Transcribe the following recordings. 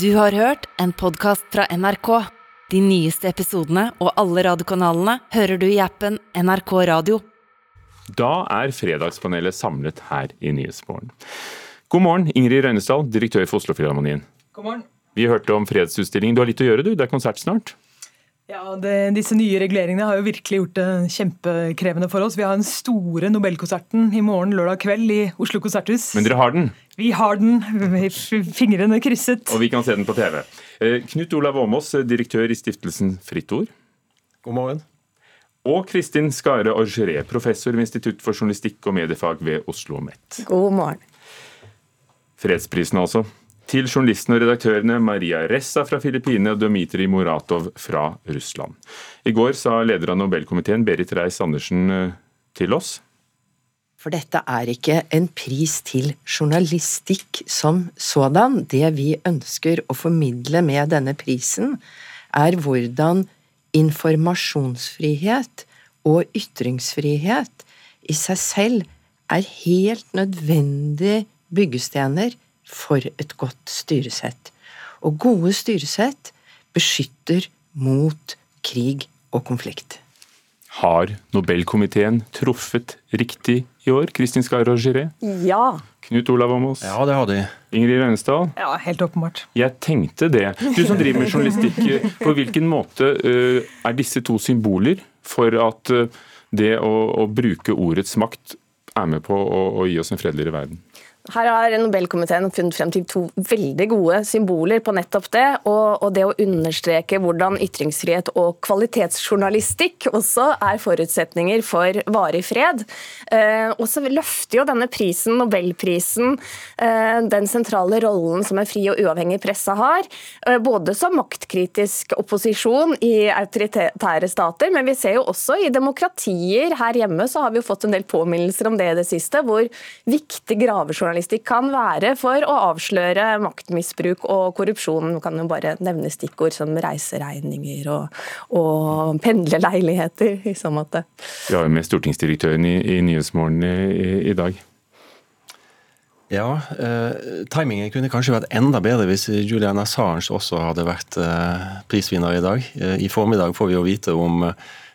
Du har hørt en podkast fra NRK. De nyeste episodene og alle radiokanalene hører du i appen NRK Radio. Da er Fredagspanelet samlet her i Nyhetsmorgen. God morgen, Ingrid Røynesdal, direktør for Oslofilharmonien. God morgen. Vi hørte om fredsutstillingen. Du har litt å gjøre, du. Det er konsert snart. Ja, det, Disse nye reguleringene har jo virkelig gjort det kjempekrevende for oss. Vi har den store Nobelkonserten i morgen lørdag kveld i Oslo konserthus. Men dere har den? Vi har den. Fingrene krysset. Og vi kan se den på TV. Eh, Knut Olav Åmås, direktør i stiftelsen Fritt Ord. God morgen. Og Kristin Skare Orgeré, professor ved Institutt for journalistikk og mediefag ved Oslo OsloMet. God morgen. Fredsprisen altså. Til journalistene og redaktørene Maria Ressa fra Filippinene og Dmitrij Muratov fra Russland. I går sa leder av Nobelkomiteen Berit Reiss-Andersen eh, til oss for dette er ikke en pris til journalistikk som sådan. Det vi ønsker å formidle med denne prisen, er hvordan informasjonsfrihet og ytringsfrihet i seg selv er helt nødvendige byggestener for et godt styresett. Og gode styresett beskytter mot krig og konflikt. Har Nobelkomiteen truffet riktig i år? Kristin Skar Giré? Ja. Knut Olav Åmås? Ja, det har de. Ingrid Reinesdal? Ja, helt åpenbart. Jeg tenkte det. Du som driver med journalistikk, på hvilken måte uh, er disse to symboler for at uh, det å, å, bruke ordets makt er med på å, å gi oss en fredeligere verden? Her har Nobelkomiteen funnet frem til to veldig gode symboler på nettopp det. Og, og, det å understreke hvordan ytringsfrihet og kvalitetsjournalistikk også er forutsetninger for varig fred. Eh, og så løfter jo denne prisen, Nobelprisen, eh, den sentrale rollen som en fri og uavhengig presse har. Eh, både som maktkritisk opposisjon i autoritære stater, men vi ser jo også i demokratier her hjemme så har vi jo fått en del påminnelser om det i det siste, hvor viktig gravejournalistikk journalistikk kan være for å avsløre maktmisbruk og korrupsjon. Man kan jo bare nevne stikkord som reiseregninger og, og pendlerleiligheter i så måte. Vi har jo med stortingsdirektøren i, i Nyhetsmorgen i, i dag. Ja, eh, timingen kunne kanskje vært enda bedre hvis Julian Assange også hadde vært eh, prisvinner i dag. Eh, I formiddag får vi jo vite om eh, Eh,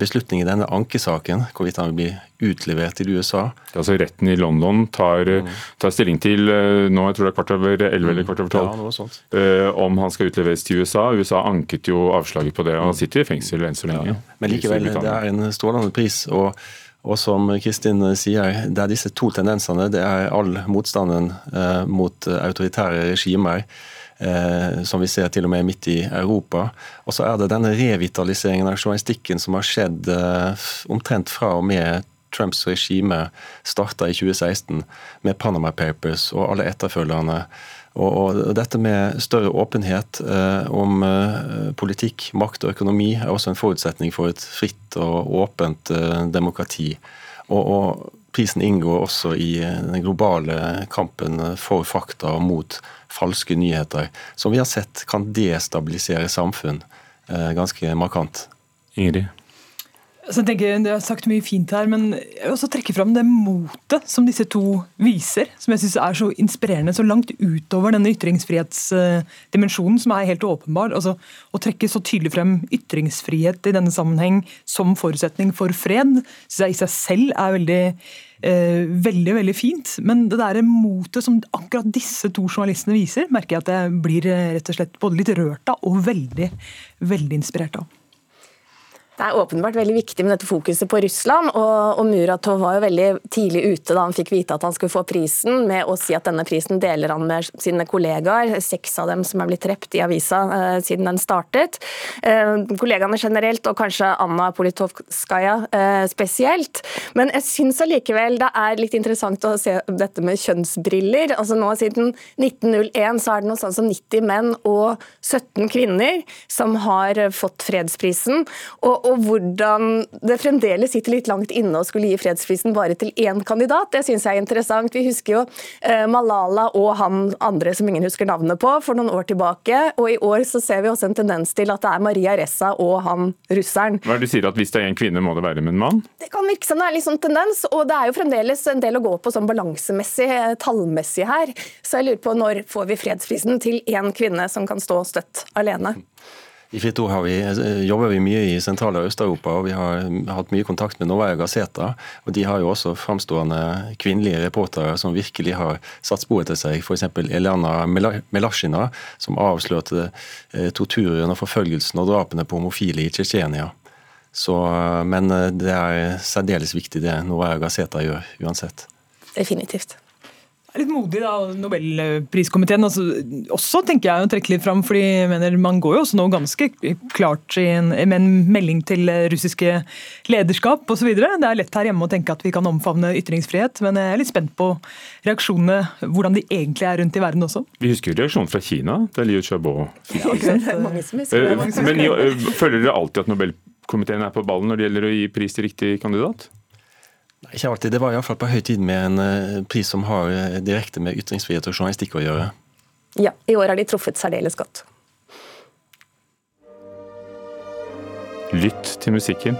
beslutning i denne ankesaken, hvorvidt han vil bli utlevert til USA. Altså Retten i London tar, mm. tar stilling til eh, nå jeg tror det er kvart over elleve eller kvart over tolv, ja, om han skal utleveres til USA. USA anket jo avslaget på det, og han sitter i fengsel enn så lenge. Ja, men likevel, det er en strålende pris. og og som Kristin sier, det er disse to tendensene. Det er all motstanden eh, mot autoritære regimer eh, som vi ser til og med midt i Europa. Og så er det denne revitaliseringen av journalistikken som har skjedd eh, omtrent fra og med Trumps regime starta i 2016, med Panama Papers og alle etterfølgerne. Og, og dette med større åpenhet eh, om eh, politikk, makt og økonomi er også en forutsetning for et fritt og åpent eh, demokrati. Og, og prisen inngår også i eh, den globale kampen for fakta og mot falske nyheter, som vi har sett kan destabilisere samfunn eh, ganske markant. Ingrid? Så jeg tenker, Det har sagt mye fint her, men jeg vil også trekke fram det motet som disse to viser. Som jeg syns er så inspirerende, så langt utover denne ytringsfrihetsdimensjonen, som er helt åpenbar. Altså, Å trekke så tydelig frem ytringsfrihet i denne sammenheng som forutsetning for fred, syns jeg i seg selv er veldig eh, veldig veldig fint. Men det der motet som akkurat disse to journalistene viser, merker jeg at jeg blir eh, rett og slett både litt rørt av og veldig, veldig inspirert av. Det er åpenbart veldig viktig med dette fokuset på Russland. og, Muratov var jo veldig tidlig ute da han fikk vite at han skulle få prisen, med å si at denne prisen deler han med sine kollegaer. Seks av dem som er blitt drept i avisa eh, siden den startet. Eh, kollegaene generelt, og kanskje Anna Politovskaja eh, spesielt. Men jeg syns allikevel det er litt interessant å se dette med kjønnsbriller. Altså nå Siden 1901 så er det noe sånn som 90 menn og 17 kvinner som har fått fredsprisen. og og hvordan det fremdeles sitter litt langt inne å skulle gi fredsprisen bare til én kandidat. Det syns jeg er interessant. Vi husker jo eh, Malala og han andre som ingen husker navnet på, for noen år tilbake. Og i år så ser vi også en tendens til at det er Maria Ressa og han russeren. Hva er det du sier at Hvis det er en kvinne, må det være med en mann? Det kan virke som det er litt sånn tendens, og det er jo fremdeles en del å gå på sånn balansemessig, eh, tallmessig her. Så jeg lurer på når får vi fredsprisen til én kvinne som kan stå støtt alene? I Fritt Ord vi, eh, jobber vi mye i Sentral- og Øst-Europa, og vi har hatt mye kontakt med Novaja Gazeta. og De har jo også framstående kvinnelige reportere som virkelig har satt sporet til seg. F.eks. Eliana Melashina, som avslørte eh, torturen og forfølgelsen og drapene på homofile i Tsjetsjenia. Eh, men det er særdeles viktig det Novaja Gazeta gjør, uansett. Definitivt litt modig da, Nobelpriskomiteen altså, også tenker jeg å trekke litt fram. fordi jeg mener Man går jo også nå ganske klart en, med en melding til russiske lederskap osv. Det er lett her hjemme å tenke at vi kan omfavne ytringsfrihet, men jeg er litt spent på reaksjonene, hvordan de egentlig er rundt i verden også. Vi husker jo reaksjonen fra Kina, da Liu Xiaobo ja, eh, Men eh, føler dere alltid at Nobelkomiteen er på ballen når det gjelder å gi pris til riktig kandidat? Ikke alltid. Det var iallfall på høy tid med en uh, pris som har uh, direkte med ytringsfrihet og journalistikk å gjøre. Ja, i år har de truffet særdeles godt. Lytt til musikken.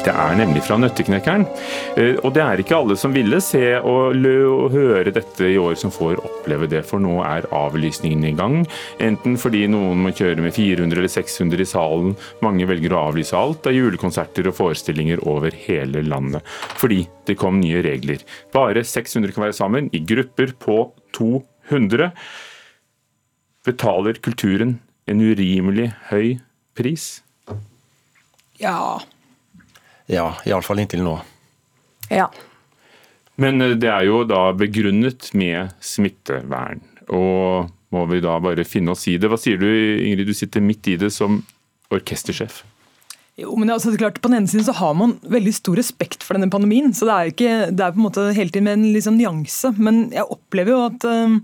Det er nemlig fra Nøtteknekkeren. Eh, og det er ikke alle som ville se og, og høre dette i år som får oppleve det, for nå er avlysningen i gang. Enten fordi noen må kjøre med 400 eller 600 i salen, mange velger å avlyse alt av julekonserter og forestillinger over hele landet. Fordi det kom nye regler. Bare 600 kan være sammen, i grupper på 200. Betaler kulturen en urimelig høy pris? Ja, ja, iallfall inntil nå. Ja. Men eh, det er jo da begrunnet med smittevern. Og må vi da bare finne oss i det. Hva sier du Ingrid, du sitter midt i det som orkestersjef? Jo, men altså, klart, På den ene siden så har man veldig stor respekt for denne pandemien. så Det er, ikke, det er på en måte hele tiden med en liksom nyanse. Men jeg opplever jo at uh,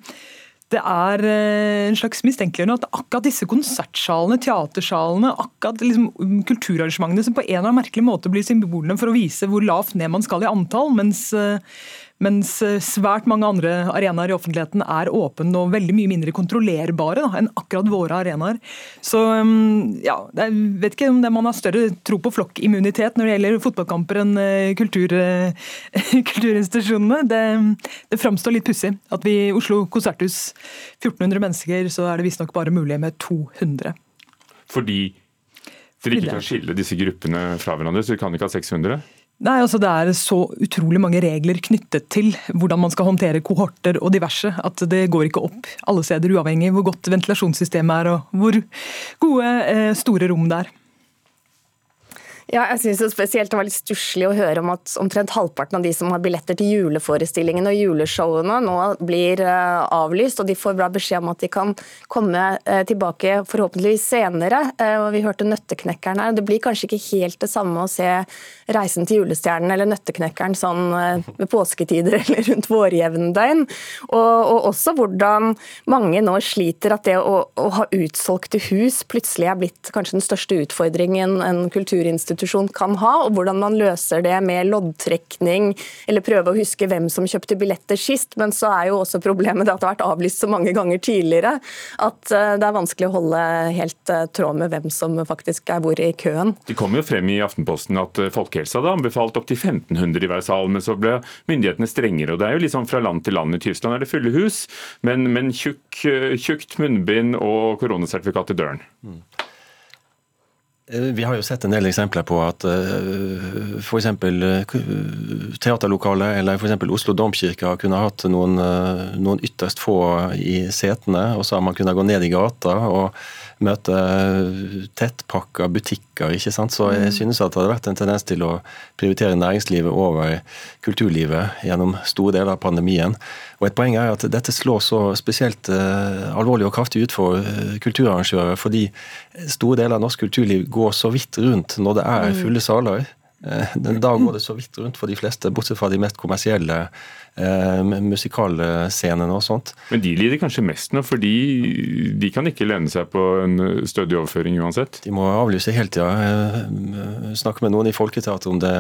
det er eh, en slags mistenkeliggjørende at akkurat disse konsertsalene, teatersalene, akkurat liksom kulturarrangementene som på en eller annen merkelig måte blir symbolene for å vise hvor lavt ned man skal i antall, mens uh, mens eh, svært mange andre arenaer i offentligheten er åpne og veldig mye mindre kontrollerbare da, enn akkurat våre arenaer. Så mm, ja, jeg vet ikke om det man har større tro på flokkimmunitet når det gjelder fotballkamper enn eh, kultur, eh, kulturinstitusjonene. Det, det framstår litt pussig at vi i Oslo konserthus, 1400 mennesker, så er det visstnok bare mulig med 200. Fordi dere ikke kan skille disse gruppene fra hverandre, så dere kan ikke ha 600? Nei, altså Det er så utrolig mange regler knyttet til hvordan man skal håndtere kohorter og diverse, at det går ikke opp alle steder, uavhengig hvor godt ventilasjonssystemet er og hvor gode, eh, store rom det er. Ja, jeg synes det spesielt det var litt stusslig å høre om at omtrent halvparten av de som har billetter til juleforestillingene og juleshowene nå blir uh, avlyst, og de får bra beskjed om at de kan komme uh, tilbake forhåpentligvis senere. Uh, og Vi hørte Nøtteknekkeren her. Det blir kanskje ikke helt det samme å se Reisen til julestjernen eller Nøtteknekkeren sånn ved påsketider eller rundt vårjevndøgn. Og, og, også hvordan mange nå sliter at det å, å ha utsolgte hus plutselig er blitt kanskje den største utfordringen en kulturinstitusjon institusjon kan ha, og hvordan man løser det med loddtrekning, eller prøve å huske hvem som kjøpte billetter sist. Men så er jo også problemet at det har vært avlyst så mange ganger tidligere at eh, det er vanskelig å holde helt eh, tråd med hvem som faktisk er hvor i køen. Det kom jo frem i Aftenposten at eh, Folkehelsa hadde anbefalt opptil 1500 i hver sal, men så ble myndighetene strengere. og Det er jo liksom fra land til land. I Tyskland er det fulle hus, men, men tjukk, tjukt munnbind og koronasertifikat i døren. Mm. Eh, vi har jo sett en del eksempler på at uh, f.eks. teaterlokalet eller for Oslo domkirke har kunnet hatt noen, noen, ytterst få i setene, og så har man kunnet gå ned i gata og møte tettpakka butikker. ikke sant? Så jeg mm. synes at det hadde vært en tendens til å prioritere næringslivet over kulturlivet gjennom store deler av pandemien. Og Et poeng er at dette slår så spesielt uh, alvorlig og kraftig ut for uh, kulturarrangører, fordi store deler av norsk kulturliv går så vidt rundt når det er mm. fulle saler. Da går det så vidt rundt for de fleste, bortsett fra de mest kommersielle eh, musikalscenene og sånt. Men de lider kanskje mest nå, fordi de kan ikke lene seg på en stødig overføring uansett? De må avlyse hele tida. Eh, snakke med noen i Folketeatret om det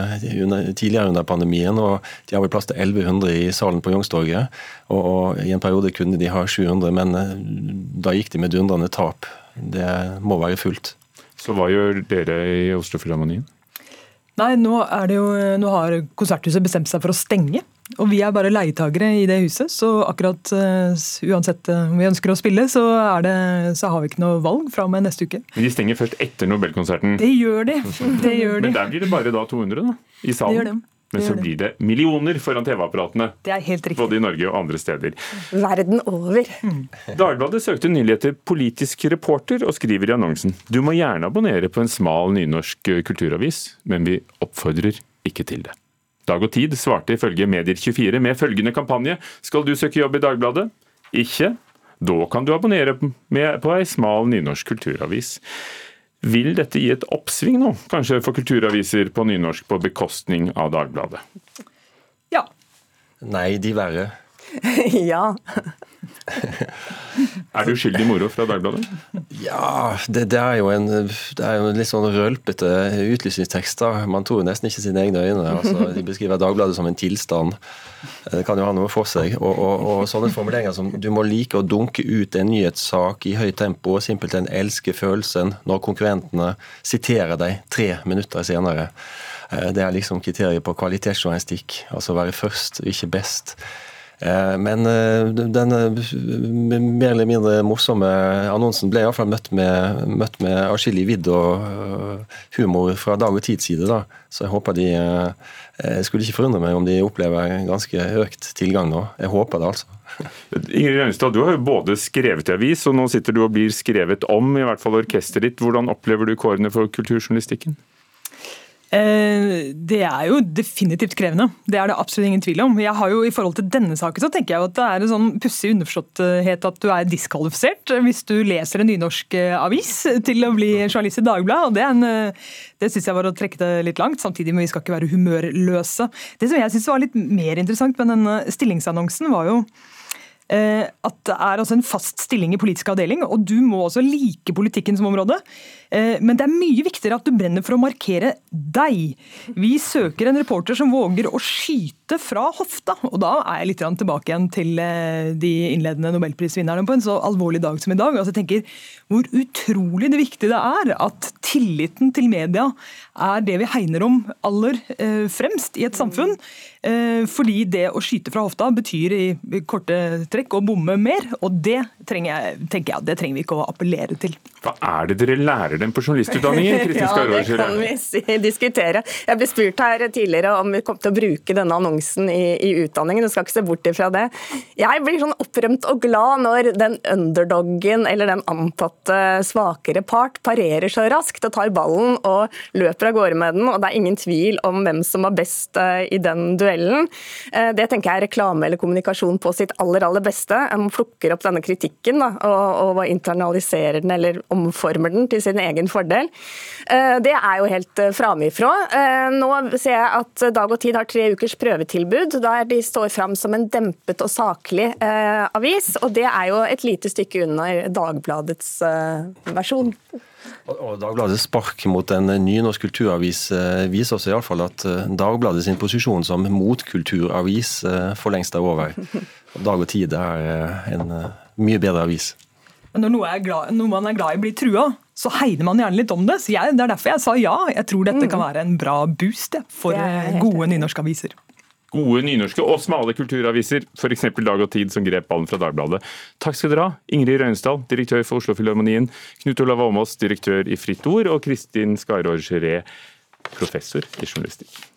under, tidligere under pandemien. og De har vel plass til 1100 i salen på Youngstorget. Og, og, I en periode kunne de ha 700, men eh, da gikk de med dundrende tap. Det må være fullt. Så hva gjør dere i Oslofilharmonien? Nei, nå, jo, nå, har Konserthuset bestemt seg for å stenge. Og vi er bare leietagere i det huset, så akkurat uh, uansett uh, om vi ønsker å spille, så, det, så, har vi ikke noe valg fra og med neste uke. Men de stenger først etter Nobelkonserten? Det gjør de. Det gjør de. Men der blir det bare da 200 da, i salen? Det gjør de. Men så blir det millioner foran TV-apparatene. Det er helt riktig. Både i Norge og andre steder. Verden over. Mm. Dagbladet søkte nylig etter politisk reporter, og skriver i annonsen du må gjerne abonnere på en smal nynorsk kulturavis, men vi oppfordrer ikke til det. Dag og Tid svarte ifølge Medier24 med følgende kampanje skal du søke jobb i Dagbladet? Ikke? Da kan du abonnere på ei smal nynorsk kulturavis. Vil dette gi et oppsving nå, kanskje for kulturaviser på nynorsk på bekostning av Dagbladet? Ja. Nei, de verre. ja. er det uskyldig moro fra Dagbladet? Ja, det, det, er jo en, det er jo en litt sånn rølpete utlysningstekst. da. Man tror nesten ikke sine egne øyne. Altså, de beskriver Dagbladet som en tilstand. Det kan jo ha noe for seg. Og, og, og sånne formuleringer som du må like å dunke ut en nyhetssak i høyt tempo simpelthen elske følelsen når konkurrentene siterer deg tre minutter senere. Eh, det er liksom kriteriet på kvalitetsjournalistikk. Altså være først, ikke best. Eh, men eh, den mer eller mindre morsomme annonsen ble iallfall møtt med, møtt med atskillig vidd og humor fra Dag og Tids side. da. Så jeg håper de Jeg skulle ikke forundre meg om de opplever ganske økt tilgang nå. Jeg håper det, altså. Ingrid Rønstad, du har jo både skrevet i avis, og nå sitter du og blir skrevet om, i hvert fall orkesteret ditt. Hvordan opplever du kårene for kulturjournalistikken? Eh, det er jo definitivt krevende. Det er det absolutt ingen tvil om. Jeg har jo I forhold til denne saken så tenker jeg at det er en sånn pussig underforståtthet at du er diskvalifisert hvis du leser en nynorsk eh, avis til å bli journalist i Dagbladet. Det, en, eh, det syns jeg var å trekke det litt langt, samtidig med vi skal ikke være humørløse. Det som jeg syns var litt mer interessant med denne stillingsannonsen, var jo at det er altså en fast stilling i politisk avdeling, og du må også like politikken som område. Eh, men det er mye viktigere at du brenner for å markere deg. Vi søker en reporter som våger å skyte fra hofta. Og da er jeg litt tilbake igjen til eh, de innledende nobelprisvinnerne på en så alvorlig dag som i dag. Altså jeg tenker Hvor utrolig det viktige det er at tilliten til media er det vi hegner om aller eh, fremst i et samfunn. Fordi det å skyte fra hofta betyr i korte trekk å bomme mer. Og det trenger jeg, tenker jeg, det trenger vi ikke å appellere til. Hva er det dere lærer lærer dem på journalistutdanningen? ja, det kan vi diskutere. Jeg ble spurt her tidligere om vi kom til å bruke denne annonsen i, i utdanningen. Du skal ikke se bort ifra det. Jeg blir sånn opprømt og glad når den underdoggen eller den antatte svakere part parerer så raskt og tar ballen og løper av gårde med den, og det er ingen tvil om hvem som var best eh, i den duellen. Eh, det tenker jeg er reklame eller kommunikasjon på sitt aller, aller beste. Man plukker opp denne kritikken da, og, og internaliserer den eller omformer den til sin egen fordel. Eh, det er jo helt framifrå. Nå ser jeg at Dag og Tid har tre ukers prøvetilbud, der de står fram som en dempet og saklig avis. Og det er jo et lite stykke under Dagbladets versjon. Og Dagbladets spark mot en ny norsk kulturavis viser oss iallfall at Dagbladet sin posisjon som motkulturavis for lengst er over. Dag og Tid er en mye bedre avis. Men når noe, glad, noe man er glad i blir trua, så hegner man gjerne litt om det. Så jeg, Det er derfor jeg sa ja. Jeg tror dette mm. kan være en bra boost for gode gode nynorskaviser. Gode nynorske og smale kulturaviser, f.eks. Dag og Tid, som grep ballen fra Dagbladet. Takk skal dere ha, Ingrid Røynesdal, direktør for Oslofilharmonien, Knut Olav Åmås, direktør i Fritt Ord, og Kristin Skarår Geré, professor i journalistikk.